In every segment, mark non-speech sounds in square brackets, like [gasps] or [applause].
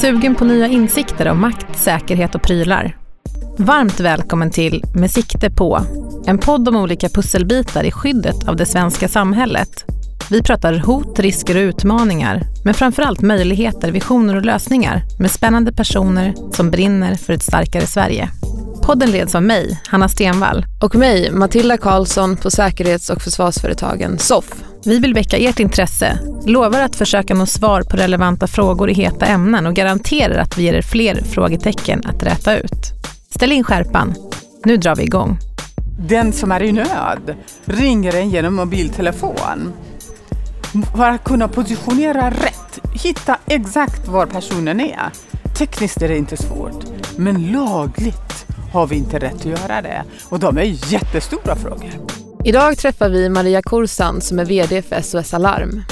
Sugen på nya insikter om makt, säkerhet och prylar? Varmt välkommen till Med sikte på, en podd om olika pusselbitar i skyddet av det svenska samhället. Vi pratar hot, risker och utmaningar, men framförallt möjligheter, visioner och lösningar med spännande personer som brinner för ett starkare Sverige. Podden leds av mig, Hanna Stenvall. Och mig, Matilda Karlsson på säkerhets och försvarsföretagen SOFF. Vi vill väcka ert intresse, lovar att försöka nå svar på relevanta frågor i heta ämnen och garanterar att vi ger er fler frågetecken att räta ut. Ställ in skärpan. Nu drar vi igång. Den som är i nöd ringer en genom mobiltelefon. För att kunna positionera rätt, hitta exakt var personen är. Tekniskt är det inte svårt, men lagligt har vi inte rätt att göra det. Och de är jättestora frågor. Idag träffar vi Maria Korsan som är VD för SOS Alarm.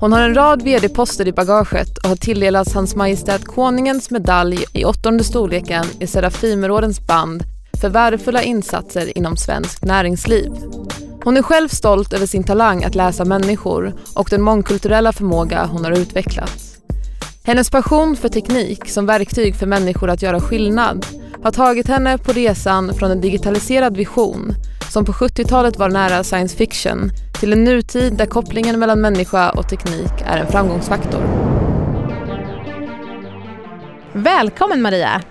Hon har en rad VD-poster i bagaget och har tilldelats Hans Majestät Konungens medalj i åttonde storleken i Serafimerordens band för värdefulla insatser inom svenskt näringsliv. Hon är själv stolt över sin talang att läsa människor och den mångkulturella förmåga hon har utvecklat. Hennes passion för teknik som verktyg för människor att göra skillnad har tagit henne på resan från en digitaliserad vision som på 70-talet var nära science fiction till en nutid där kopplingen mellan människa och teknik är en framgångsfaktor. Välkommen Maria!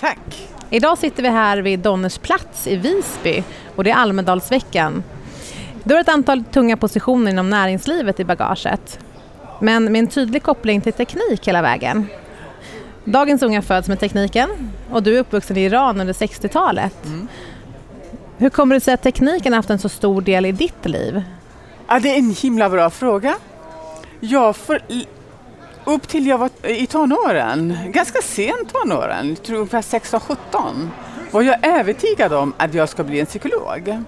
Tack! Idag sitter vi här vid Donners plats i Visby och det är Almedalsveckan. Du har ett antal tunga positioner inom näringslivet i bagaget men med en tydlig koppling till teknik hela vägen. Dagens unga föds med tekniken och du är uppvuxen i Iran under 60-talet. Mm. Hur kommer det sig att tekniken haft en så stor del i ditt liv? Ja, det är en himla bra fråga. Jag för, upp till jag var i tonåren, ganska sent tonåren, jag tror ungefär 16-17, var jag övertygad om att jag ska bli en psykolog.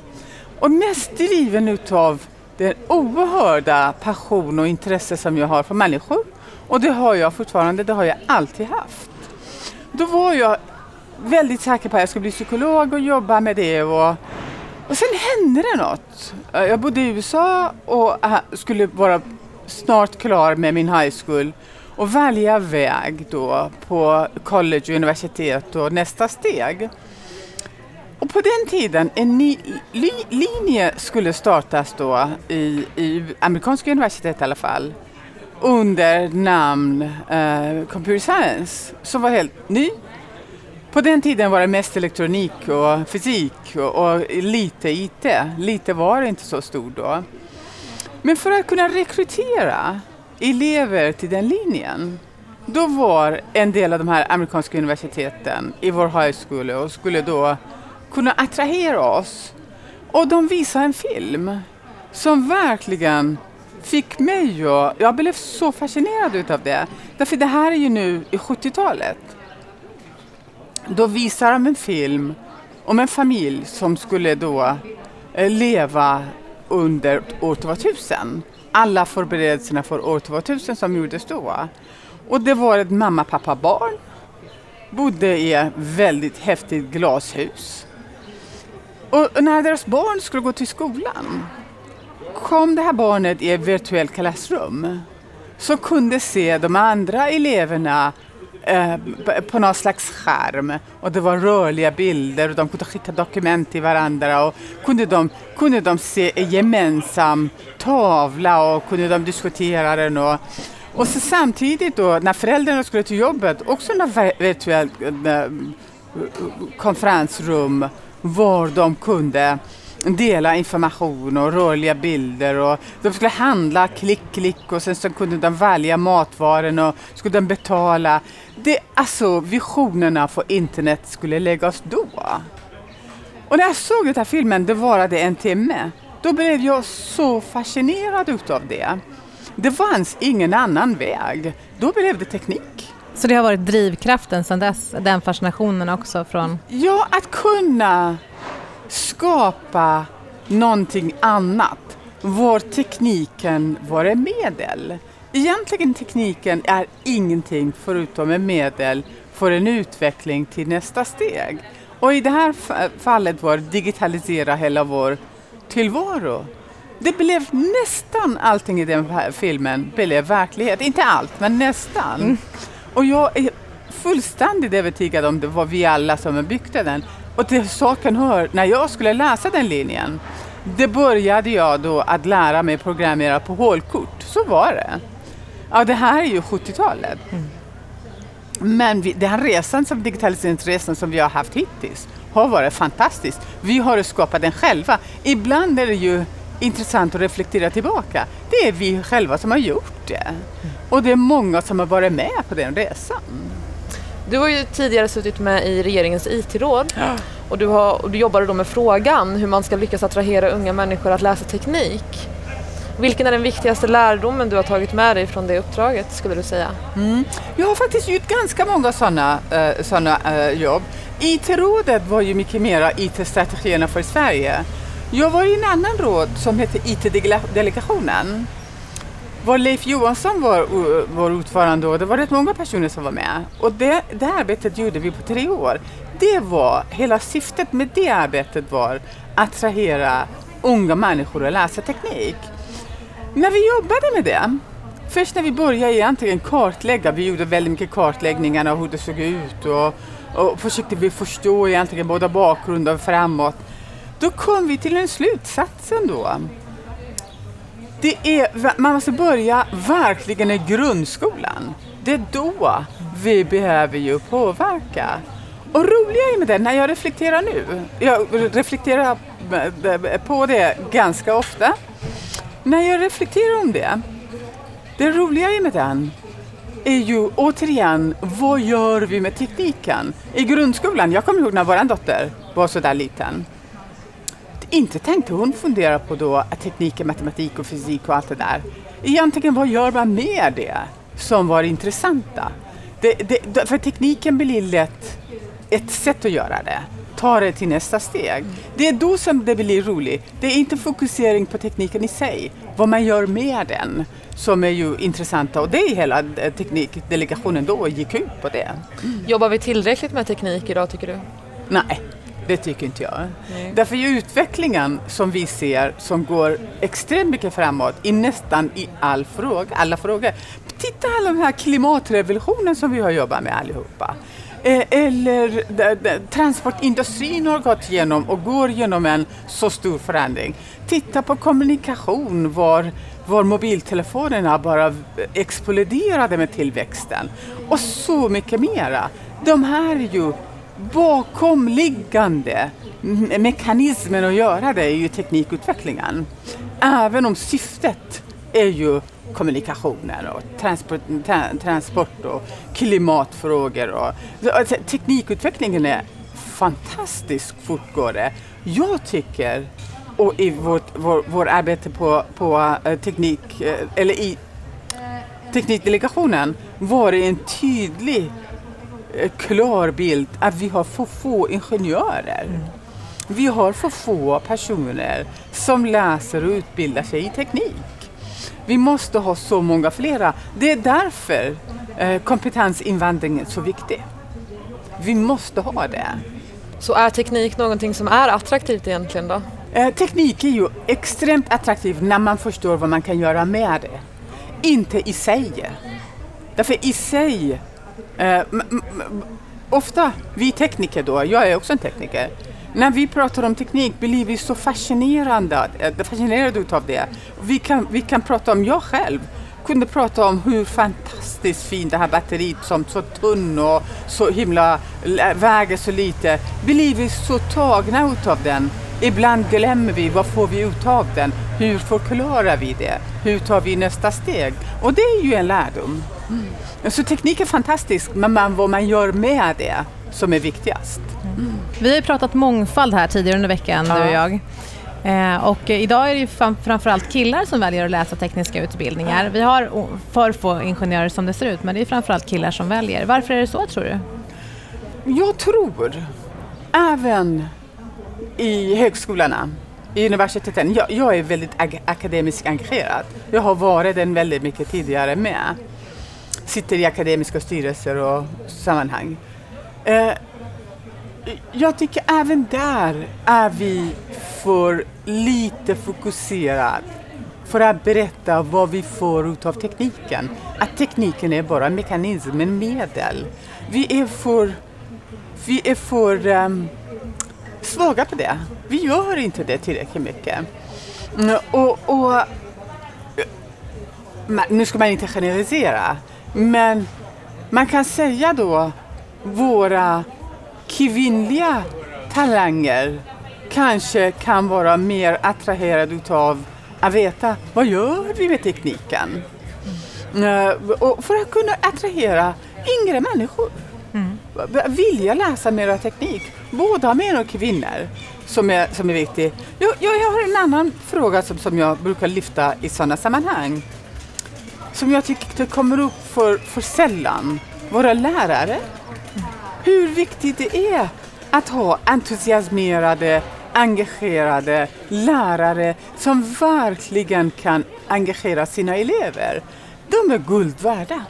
Och mest driven utav den oerhörda passion och intresse som jag har för människor. Och det har jag fortfarande, det har jag alltid haft. Då var jag väldigt säker på att jag skulle bli psykolog och jobba med det. Och, och sen hände det något. Jag bodde i USA och skulle vara snart klar med min high school och välja väg då på college och universitet och nästa steg. Och på den tiden, en ny li, linje skulle startas då i, i amerikanska universitet i alla fall under namn uh, Computer Science som var helt ny på den tiden var det mest elektronik och fysik och, och lite IT. Lite var det inte så stort då. Men för att kunna rekrytera elever till den linjen då var en del av de här amerikanska universiteten i vår high school och skulle då kunna attrahera oss. Och de visade en film som verkligen fick mig att... Jag blev så fascinerad utav det. Därför det här är ju nu i 70-talet. Då visar de en film om en familj som skulle då eh, leva under år 2000. Alla förberedelserna för år 2000 som gjordes då. Och det var ett mamma, pappa, barn. Bodde i ett väldigt häftigt glashus. Och när deras barn skulle gå till skolan kom det här barnet i ett virtuellt klassrum som kunde se de andra eleverna Eh, på någon slags skärm. Och det var rörliga bilder och de kunde skicka dokument till varandra och kunde de, kunde de se en gemensam tavla och kunde de diskutera den och, och så samtidigt då när föräldrarna skulle till jobbet också något virtuellt eh, konferensrum var de kunde dela information och rörliga bilder och de skulle handla klick, klick och sen så kunde de välja matvaror och skulle de betala. Det, alltså visionerna för internet skulle läggas då. Och när jag såg den här filmen, det varade en timme, då blev jag så fascinerad utav det. Det fanns ingen annan väg. Då blev det teknik. Så det har varit drivkraften sedan dess, den fascinationen också från... Ja, att kunna skapa någonting annat. Var tekniken var ett medel. Egentligen tekniken är ingenting förutom ett medel för en utveckling till nästa steg. Och i det här fallet var digitalisera hela vår tillvaro. Det blev nästan allting i den här filmen blev verklighet. Inte allt, men nästan. Mm. Och jag är fullständigt övertygad om det var vi alla som byggde den. Och till saken hör, när jag skulle läsa den linjen, det började jag då att lära mig programmera på hålkort. Så var det. Ja, det här är ju 70-talet. Mm. Men vi, den resan som digitaliseringsresan som vi har haft hittills har varit fantastisk. Vi har skapat den själva. Ibland är det ju intressant att reflektera tillbaka. Det är vi själva som har gjort det. Och det är många som har varit med på den resan. Du har ju tidigare suttit med i regeringens IT-råd och, du har, och du jobbade då med frågan hur man ska lyckas attrahera unga människor att läsa teknik. Vilken är den viktigaste lärdomen du har tagit med dig från det uppdraget skulle du säga? Mm. Jag har faktiskt gjort ganska många sådana såna, uh, jobb. IT-rådet var ju mycket mer IT-strategierna för Sverige. Jag var i en annan råd som hette IT-delegationen. Var Leif Johansson var, var ordförande och det var rätt många personer som var med. Och det, det arbetet gjorde vi på tre år. Det var, hela syftet med det arbetet var att attrahera unga människor att läsa teknik. När vi jobbade med det, först när vi började egentligen kartlägga, vi gjorde väldigt mycket kartläggningar av hur det såg ut och, och försökte vi förstå egentligen både bakgrund och framåt. Då kom vi till en slutsats ändå. Det är, man måste börja verkligen i grundskolan. Det är då vi behöver ju påverka. Och roliga är med det, när jag reflekterar nu, jag reflekterar på det ganska ofta, när jag reflekterar om det, det roliga med den är ju återigen, vad gör vi med tekniken? I grundskolan, jag kommer ihåg när vår dotter var så där liten. Inte tänkte hon fundera på då att teknik, matematik och fysik och allt det där. Egentligen, vad gör man med det som var intressanta? Det, det, för tekniken blir lätt ett sätt att göra det ta det till nästa steg. Det är då som det blir roligt. Det är inte fokusering på tekniken i sig, vad man gör med den som är ju intressanta och det är hela teknikdelegationen då gick ut på det. Jobbar vi tillräckligt med teknik idag tycker du? Nej, det tycker inte jag. Nej. Därför är utvecklingen som vi ser som går extremt mycket framåt i nästan i all fråga, alla frågor. Titta alla de här klimatrevolutionen som vi har jobbat med allihopa. Eh, eller transportindustrin har gått igenom och går genom en så stor förändring. Titta på kommunikation var, var mobiltelefonerna bara exploderade med tillväxten. Och så mycket mera. De här är ju bakomliggande mekanismen att göra det är ju teknikutvecklingen. Även om syftet är ju kommunikationer och transport, transport och klimatfrågor. Och, alltså, teknikutvecklingen är fantastiskt fortgående. Jag tycker, och i vårt vår, vår arbete på, på eh, teknik, eh, eller i teknikdelegationen var det en tydlig, klar bild att vi har för få ingenjörer. Mm. Vi har för få personer som läser och utbildar sig i teknik. Vi måste ha så många flera. Det är därför eh, kompetensinvandring är så viktig. Vi måste ha det. Så är teknik någonting som är attraktivt egentligen då? Eh, teknik är ju extremt attraktivt när man förstår vad man kan göra med det. Inte i sig. Därför i sig, eh, ofta vi tekniker då, jag är också en tekniker, när vi pratar om teknik blir vi så fascinerade, eh, fascinerade utav det. Vi kan, vi kan prata om, jag själv kunde prata om hur fantastiskt fint det här batteriet som så tunn och så himla väger så lite. Blir vi så tagna utav den. Ibland glömmer vi, vad får vi ut av den? Hur förklarar vi det? Hur tar vi nästa steg? Och det är ju en lärdom. Mm. Så teknik är fantastisk, men man, vad man gör med det som är viktigast. Mm. Vi har ju pratat mångfald här tidigare under veckan, ja. du och jag. Eh, och idag är det ju framförallt killar som väljer att läsa tekniska utbildningar. Vi har för få ingenjörer som det ser ut, men det är framförallt killar som väljer. Varför är det så, tror du? Jag tror, även i högskolorna, i universiteten, jag, jag är väldigt akademiskt engagerad. Jag har varit den väldigt mycket tidigare med. Sitter i akademiska styrelser och sammanhang. Eh, jag tycker även där är vi för lite fokuserade för att berätta vad vi får ut av tekniken. Att tekniken är bara en mekanism, en medel. Vi är för, vi är för um, svaga på det. Vi gör inte det tillräckligt mycket. Mm, och, och, nu ska man inte generalisera, men man kan säga då våra kvinnliga talanger kanske kan vara mer attraherade utav att veta vad gör vi med tekniken? Mm. Och för att kunna attrahera yngre människor. Mm. Vilja läsa mera teknik, både män och kvinnor, som är, som är viktig. Jag, jag, jag har en annan fråga som, som jag brukar lyfta i sådana sammanhang. Som jag tycker kommer upp för, för sällan. Våra lärare. Hur viktigt det är att ha entusiasmerade, engagerade lärare som verkligen kan engagera sina elever. De är guld värda.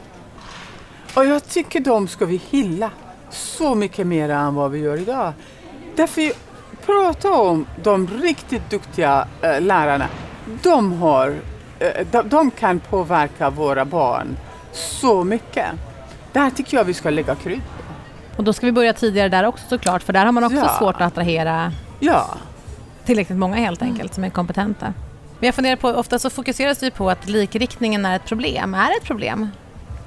Och jag tycker de ska vi hylla så mycket mer än vad vi gör idag. Därför prata om de riktigt duktiga äh, lärarna. De, har, äh, de, de, kan påverka våra barn så mycket. Där tycker jag vi ska lägga krut på. Och då ska vi börja tidigare där också såklart, för där har man också ja. svårt att attrahera ja. tillräckligt många helt enkelt som är kompetenta. Men jag funderar på, ofta så fokuseras det på att likriktningen är ett problem. Är det ett problem?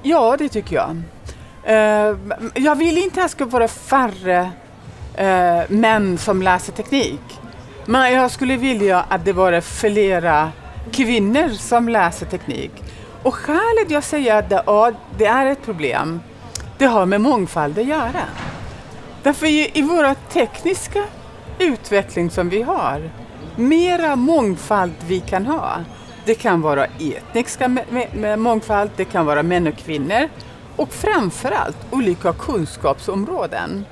Ja, det tycker jag. Uh, jag vill inte att det ska vara färre uh, män som läser teknik. Men jag skulle vilja att det var flera kvinnor som läser teknik. Och skälet jag säger att det, ja, det är ett problem, det har med mångfald att göra. Därför i, i våra tekniska utveckling som vi har, mera mångfald vi kan ha. Det kan vara etniska mångfald, det kan vara män och kvinnor och framförallt olika kunskapsområden.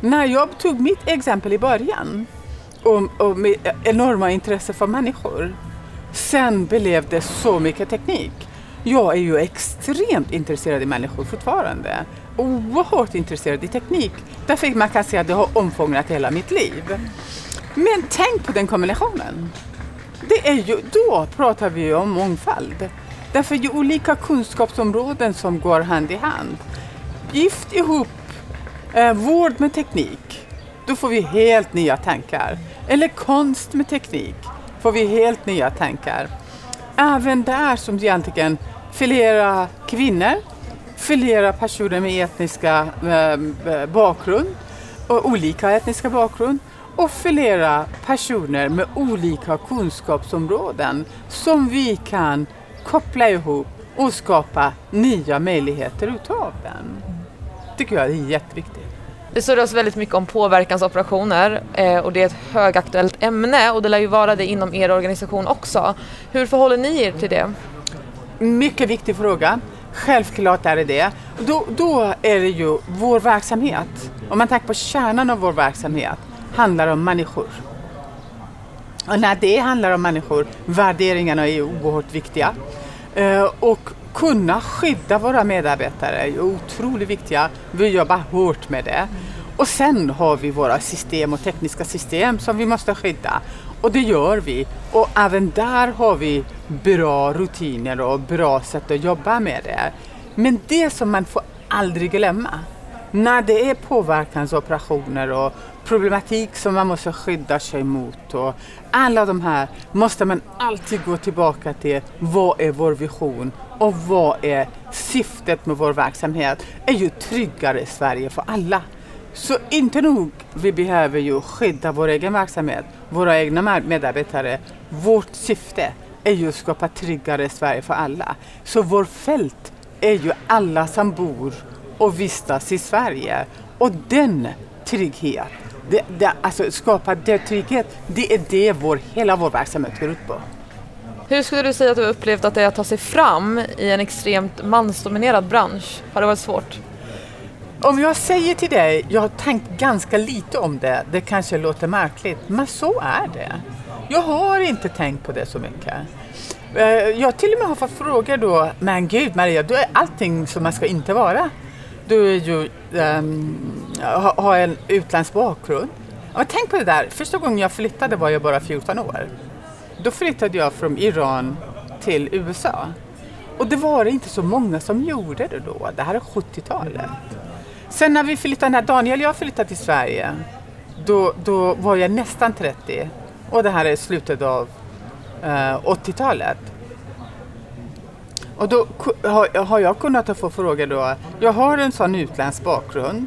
När jag tog mitt exempel i början om, om enorma intresse för människor, sen blev det så mycket teknik. Jag är ju extremt intresserad i människor fortfarande. Oerhört intresserad i teknik. Därför man kan säga att det har omfångat hela mitt liv. Men tänk på den kombinationen. Det är ju, då pratar vi om mångfald. Därför är det olika kunskapsområden som går hand i hand. Gift ihop eh, vård med teknik, då får vi helt nya tankar. Eller konst med teknik, får vi helt nya tankar. Även där som egentligen flera kvinnor, flera personer med etniska eh, eh, bakgrund och olika etniska bakgrund och flera personer med olika kunskapsområden som vi kan koppla ihop och skapa nya möjligheter utav den. tycker jag är jätteviktigt. Det surras väldigt mycket om påverkansoperationer eh, och det är ett högaktuellt ämne och det lär ju vara det inom er organisation också. Hur förhåller ni er till det? Mycket viktig fråga. Självklart är det det. Då, då är det ju vår verksamhet, om man tänker på kärnan av vår verksamhet, handlar om människor. Och när det handlar om människor, värderingarna är oerhört viktiga. Eh, och kunna skydda våra medarbetare är otroligt viktiga. Vi jobbar hårt med det. Och sen har vi våra system och tekniska system som vi måste skydda. Och det gör vi. Och även där har vi bra rutiner och bra sätt att jobba med det. Men det som man får aldrig glömma, när det är påverkansoperationer och problematik som man måste skydda sig mot och alla de här måste man alltid gå tillbaka till. Vad är vår vision och vad är syftet med vår verksamhet? är ju tryggare Sverige för alla. Så inte nog vi behöver ju skydda vår egen verksamhet, våra egna medarbetare. Vårt syfte är ju att skapa tryggare Sverige för alla. Så vårt fält är ju alla som bor och vistas i Sverige. Och den trygghet, det, det, alltså skapa den trygghet, det är det vår, hela vår verksamhet går ut på. Hur skulle du säga att du upplevt att det är att ta sig fram i en extremt mansdominerad bransch? Har det varit svårt? Om jag säger till dig, jag har tänkt ganska lite om det, det kanske låter märkligt, men så är det. Jag har inte tänkt på det så mycket. Eh, jag till och med har fått frågor då, men gud Maria, du är allting som man ska inte vara. Du är ju, um, har en utländsk bakgrund. Men tänk på det där, första gången jag flyttade var jag bara 14 år. Då flyttade jag från Iran till USA. Och det var inte så många som gjorde det då. Det här är 70-talet. Sen när vi flyttade, när Daniel och jag flyttade till Sverige, då, då var jag nästan 30. Och det här är slutet av eh, 80-talet. Och då har, jag kunnat få frågor då. Jag har en sån utländsk bakgrund.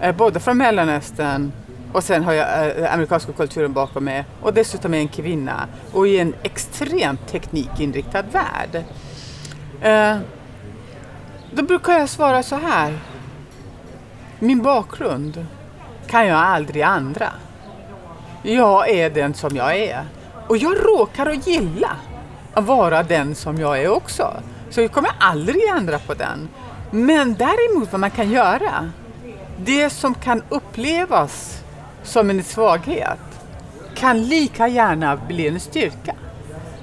Eh, både från Mellanöstern och sen har jag eh, amerikanska kulturen bakom mig. Och dessutom är jag en kvinna och i en extremt teknikinriktad värld. Eh, då brukar jag svara så här. Min bakgrund kan jag aldrig andra. Jag är den som jag är. Och jag råkar att gilla att vara den som jag är också. Så jag kommer aldrig ändra på den. Men däremot vad man kan göra, det som kan upplevas som en svaghet kan lika gärna bli en styrka.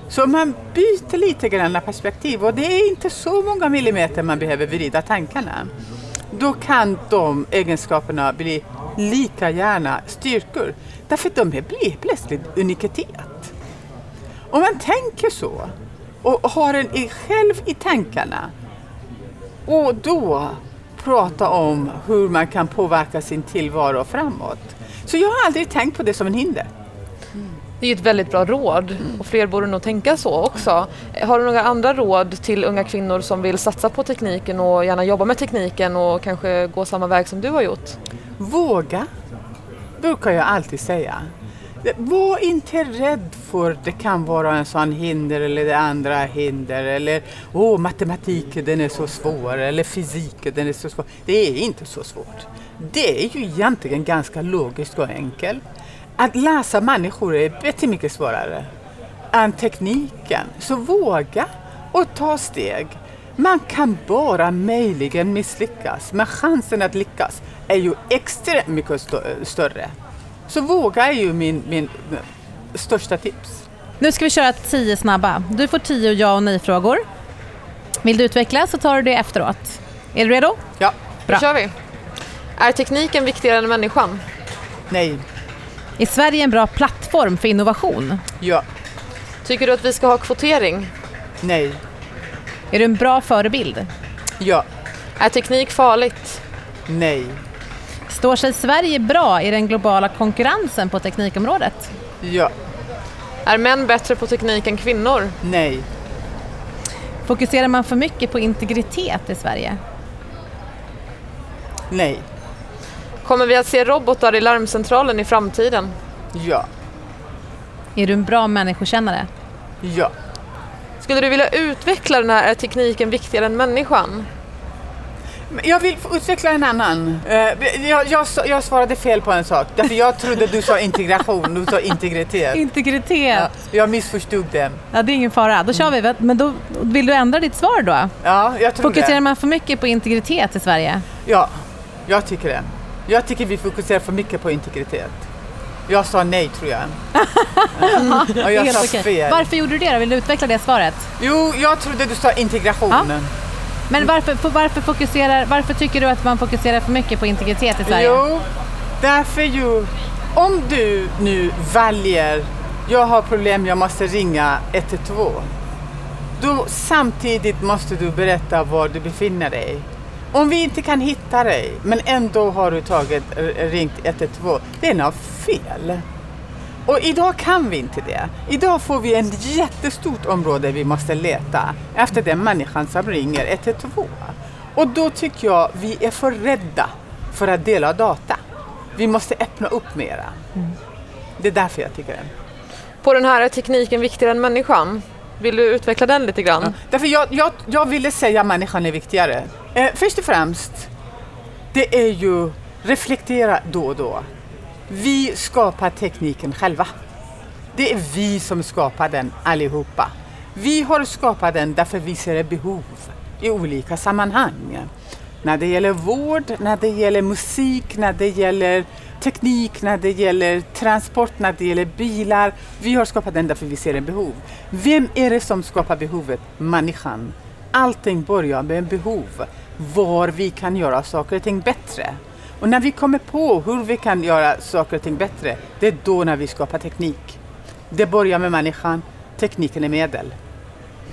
Så man byter lite grann perspektiv och det är inte så många millimeter man behöver vrida tankarna. Då kan de egenskaperna bli lika gärna styrkor. Därför att de blir plötsligt unikitet. Om man tänker så och har en själv i tankarna och då prata om hur man kan påverka sin tillvaro framåt. Så jag har aldrig tänkt på det som en hinder. Det är ett väldigt bra råd och fler borde nog tänka så också. Har du några andra råd till unga kvinnor som vill satsa på tekniken och gärna jobba med tekniken och kanske gå samma väg som du har gjort? Våga, brukar jag alltid säga. Var inte rädd för det kan vara en sån hinder eller det andra hinder eller åh, matematiken den är så svår eller fysiken den är så svår. Det är inte så svårt. Det är ju egentligen ganska logiskt och enkelt. Att läsa människor är jättemycket svårare än tekniken. Så våga och ta steg. Man kan bara möjligen misslyckas, men chansen att lyckas är ju extremt mycket stö- större. Så våga är ju min, min största tips. Nu ska vi köra tio snabba. Du får tio ja och nej-frågor. Vill du utveckla så tar du det efteråt. Är du redo? Ja, Bra. Då kör vi. Är tekniken viktigare än människan? nej, Är Sverige en bra plattform för innovation? ja, Tycker du att vi ska ha kvotering? nej, Är du en bra förebild? ja, Är teknik farligt? nej, Står sig Sverige bra i den globala konkurrensen på teknikområdet? ja, Är män bättre på teknik än kvinnor? nej, Fokuserar man för mycket på integritet i Sverige? nej, Kommer vi att se robotar i larmcentralen i framtiden? ja, Är du en bra människokännare? ja, Skulle du vilja utveckla den här är tekniken viktigare än människan? Jag vill utveckla en annan. Eh, Jag, jag, jag svarade fel på en sak. Därför jag trodde du sa integration, du sa integritet. Integritet? Ja, jag missförstod det. Ja, det är ingen fara. Då kör vi. Men då vill du ändra ditt svar då? Ja, jag tror Fokuserar det. man för mycket på integritet i Sverige? Ja, jag tycker det. Jag tycker vi fokuserar för mycket på integritet. Jag sa nej tror jag. [laughs] Ja, jag sa fel. Varför gjorde du det då? Vill du utveckla det svaret? Jo, jag trodde du sa integrationen. Men varför, varför, fokuserar, varför tycker du att man fokuserar för mycket på integritet i Sverige? Jo, därför ju. Om du nu väljer, jag har problem, jag måste ringa 112. Då samtidigt måste du berätta var du befinner dig. Om vi inte kan hitta dig, men ändå har du tagit, ringt 112, det är något fel. Och idag kan vi inte det. Idag får vi ett jättestort område vi måste leta efter den människan som ringer 112. Och då tycker jag vi är för rädda för att dela data. Vi måste öppna upp mera. Det är därför jag tycker det. På den här är tekniken viktigare än människan? Vill du utveckla den lite grann? Därför jag, jag, jag ville säga att människan är viktigare. Eh, först och främst, det är ju reflektera då och då. Vi skapar tekniken själva. Det är vi som skapar den allihopa. Vi har skapat den därför vi ser ett behov i olika sammanhang. När det gäller vård, när det gäller musik, när det gäller teknik, när det gäller transport, när det gäller bilar. Vi har skapat den därför vi ser ett behov. Vem är det som skapar behovet? Människan. Allting börjar med en behov, var vi kan göra saker och ting bättre. Och när vi kommer på hur vi kan göra saker och ting bättre, det är då när vi skapar teknik. Det börjar med människan, tekniken är medel.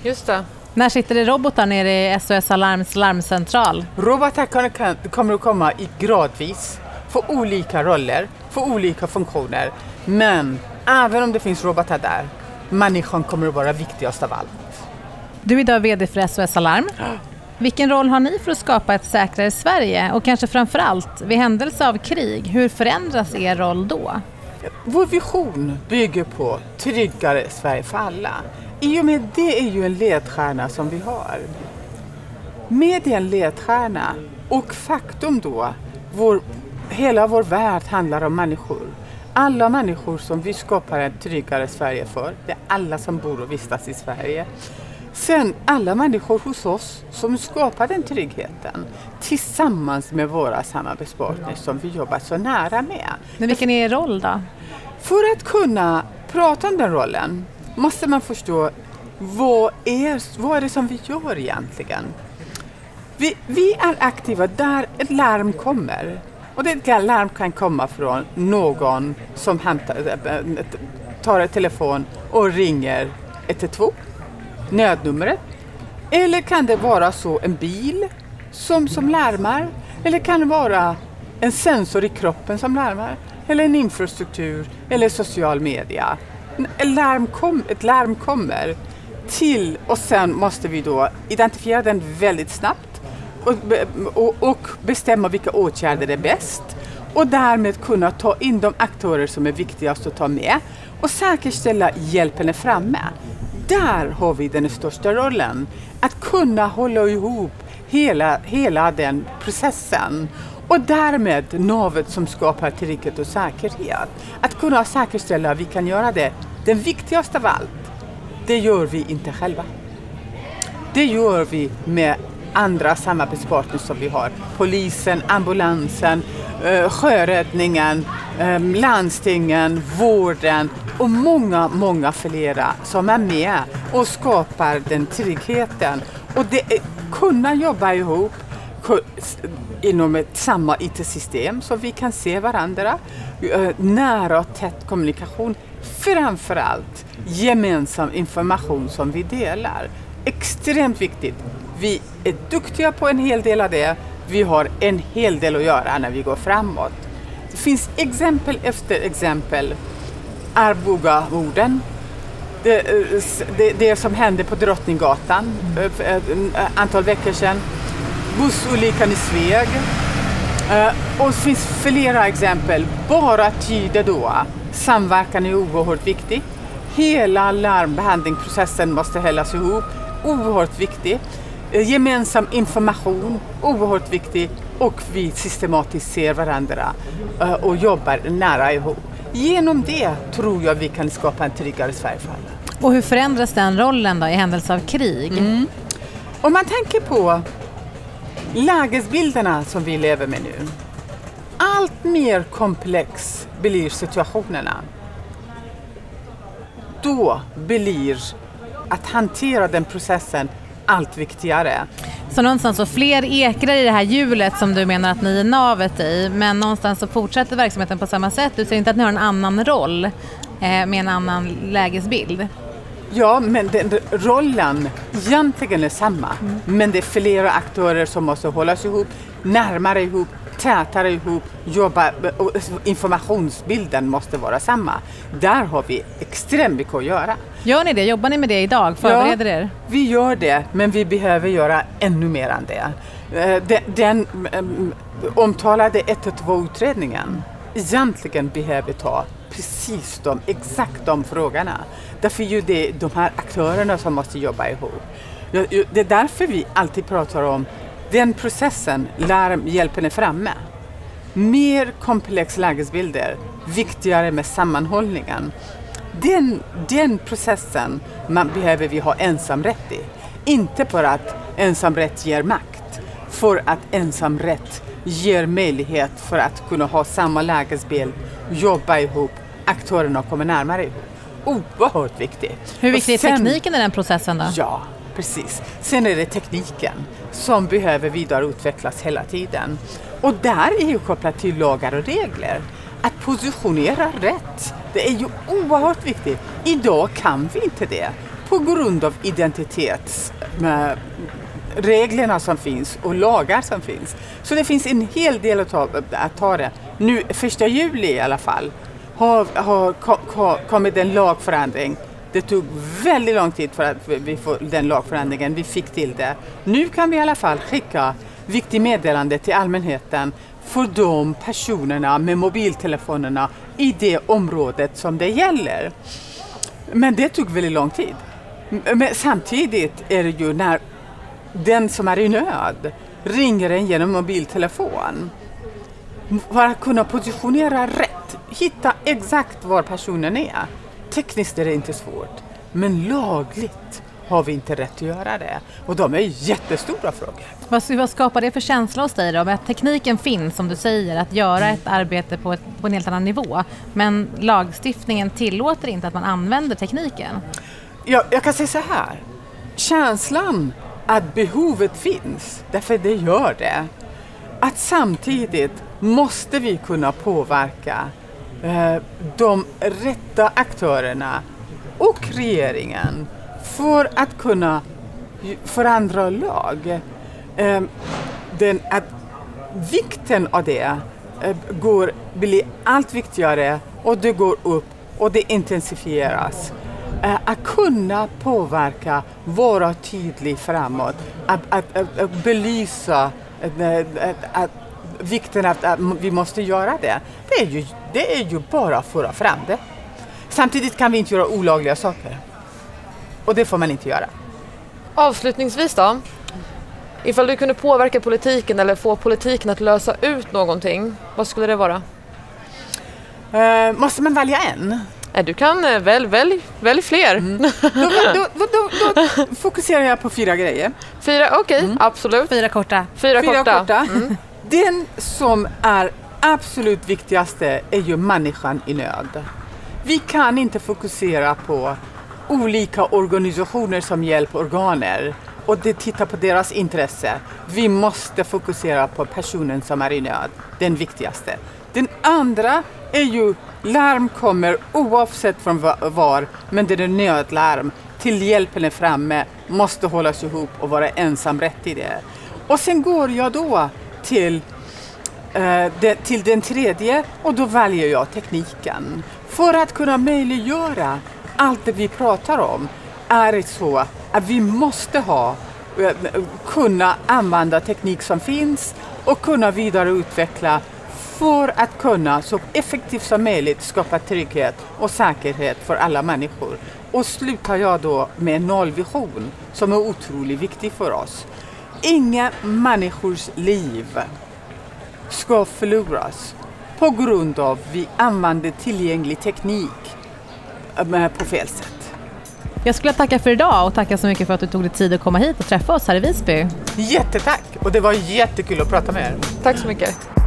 Just det. När sitter det robotar nere i SOS Alarms larmcentral? Robotar kan- kommer att komma i gradvis, få olika roller, få olika funktioner. Men även om det finns robotar där, människan kommer att vara viktigast av allt. Du är idag VD för SOS Alarm. [gasps] Vilken roll har ni för att skapa ett säkrare Sverige? Och kanske framförallt, vid händelse av krig, hur förändras er roll då? Vår vision bygger på tryggare Sverige för alla. I och med det är ju en ledstjärna som vi har. Med en ledstjärna och faktum då, vår, hela vår värld handlar om människor. Alla människor som vi skapar ett tryggare Sverige för, det är alla som bor och vistas i Sverige. Sen alla människor hos oss som skapar den tryggheten tillsammans med våra samarbetspartners som vi jobbar så nära med. Men vilken är er roll då? För att kunna prata om den rollen måste man förstå vad är, vad är det som vi gör egentligen? Vi, vi är aktiva där ett larm kommer. Och det larm kan komma från någon som hämtar, tar en telefon och ringer 112, nödnumret. Eller kan det vara så en bil som, som larmar? Eller kan det vara en sensor i kroppen som larmar? Eller en infrastruktur eller social media? Ett larm, kom, ett larm kommer till och sen måste vi då identifiera den väldigt snabbt och, och, och bestämma vilka åtgärder är bäst och därmed kunna ta in de aktörer som är viktigast att ta med och säkerställa hjälpen är framme. Där har vi den största rollen. Att kunna hålla ihop hela, hela den processen och därmed navet som skapar trygghet och säkerhet. Att kunna säkerställa att vi kan göra det. Den viktigaste av allt, det gör vi inte själva. Det gör vi med andra samarbetspartners som vi har. Polisen, ambulansen, eh, sjöräddningen, eh, landstingen, vården och många, många flera som är med och skapar den tryggheten. Och det är, kunna jobba ihop inom ett samma IT-system så vi kan se varandra. Eh, nära och tätt kommunikation. Framför allt gemensam information som vi delar. Extremt viktigt. Vi är duktiga på en hel del av det. Vi har en hel del att göra när vi går framåt. Det finns exempel efter exempel. Arboga-morden. Det, eh, det, det som hände på Drottninggatan eh, för eh, ett antal veckor sedan. Bussolyckan i Sveg. Och det finns flera exempel. Bara tyder då samverkan är oerhört viktig. Hela larmbehandlingsprocessen måste hållas ihop. Oerhört viktig. Gemensam information, oerhört viktig. Och vi systematiskt ser varandra och jobbar nära ihop. Genom det tror jag vi kan skapa en tryggare Sverige för alla. Och hur förändras den rollen då i händelse av krig? Om man tänker på lägesbilderna som vi lever med nu. Allt mer komplex blir situationerna. Då blir att hantera den processen allt viktigare. Så någonstans så fler ekrar i det här hjulet som du menar att ni är navet i, men någonstans så fortsätter verksamheten på samma sätt. Du säger inte att ni har en annan roll eh, med en annan lägesbild. Ja, men den rollen egentligen är samma. Men det är flera aktörer som måste hållas ihop, närmare ihop, tätare ihop, jobba, informationsbilden måste vara samma. Där har vi extremt mycket att göra. Gör ni det? Jobbar ni med det idag? Förbereder er? Vi gör det, men vi behöver göra ännu mer än det. Eh, de- Den um, omtalade 112-utredningen egentligen behöver ta precis de, exakt de frågorna. Därför är ju det de här aktörerna som måste jobba ihop. Ja, Det är därför vi alltid pratar om den processen, larmhjälpen är framme. Mer komplex lägesbilder, viktigare med sammanhållningen. Den, den processen man behöver vi ha ensamrätt i. Inte för att ensamrätt ger makt, för att ensamrätt ger möjlighet för att kunna ha samma lägesbild, jobba ihop, aktörerna kommer närmare ihop. Oerhört viktigt. Hur viktig är tekniken i den processen då? Ja, precis. Sen är det tekniken som behöver vidareutvecklas hela tiden. Och där är ju kopplat till lagar och regler. Att positionera rätt, det är ju oerhört viktigt. Idag kan vi inte det. på grund av identitetsreglerna eh, som finns och lagar som finns. Så det finns en hel del att ta, att ta det. Nu, första juli i alla fall, har, har kommit en lagförändring. Det tog väldigt lång tid för att vi får den lagförändringen. Vi fick till det. Nu kan vi i alla fall skicka viktigt meddelande till allmänheten för de personerna med mobiltelefonerna i det området som det gäller. Men det tog väldigt lång tid. Men samtidigt är det ju när den som är i nöd ringer en genom mobiltelefon för att kunna positionera rätt, hitta exakt var personen är. Tekniskt är det inte svårt, men lagligt har vi inte rätt att göra det. Och de är jättestora frågor. Vad, vad skapar det för känsla hos dig då? Att tekniken finns, som du säger, att göra ett arbete på, ett, på en helt annan nivå. Men lagstiftningen tillåter inte att man använder tekniken. Ja, jag kan säga så här. Känslan att behovet finns, därför det gör det. Att samtidigt måste vi kunna påverka Eh, de rätta aktörerna och regeringen för att kunna förändra lag. Eh, den, att vikten av det eh, går, blir allt viktigare och det går upp och det intensifieras. Att kunna påverka, vara tydlig framåt, att, att, att, att belysa att, vikten av att vi måste göra det. Det är ju, det är ju bara att föra fram det. Samtidigt kan vi inte göra olagliga saker. Och det får man inte göra. Avslutningsvis då. Ifall du kunde påverka politiken eller få politiken att lösa ut någonting, vad skulle det vara? Uh, måste man välja en? Du kan uh, välj, välj, välj fler. Mm. Då, då, då, då, fokuserar jag på fyra grejer. Fyra, okej, okay, mm. absolut. Fyra korta. Fyra, fyra korta. korta. Mm. Den som är absolut viktigaste är ju människan i nöd. Vi kan inte fokusera på olika organisationer som hjälporganer och det tittar på deras intresse. Vi måste fokusera på personen som är i nöd, den viktigaste. Den andra är ju larm kommer oavsett från var, men det är nödlarm. Till hjälpen är framme, måste hållas ihop och vara ensam rätt i det. Och sen går jag då till, eh, till den tredje och då väljer jag tekniken. För att kunna möjliggöra allt det vi pratar om är det så att vi måste ha, eh, kunna använda teknik som finns och kunna vidareutveckla för att kunna så effektivt som möjligt skapa trygghet och säkerhet för alla människor. Och slutar jag då med en nollvision som är otroligt viktig för oss. Inga människors liv ska förloras på grund av att vi använder tillgänglig teknik på fel sätt. Jag skulle tacka för idag och tacka så mycket för att du tog dig tid att komma hit och träffa oss här i Visby. Jättetack! Och det var jättekul att prata med er. Tack så mycket.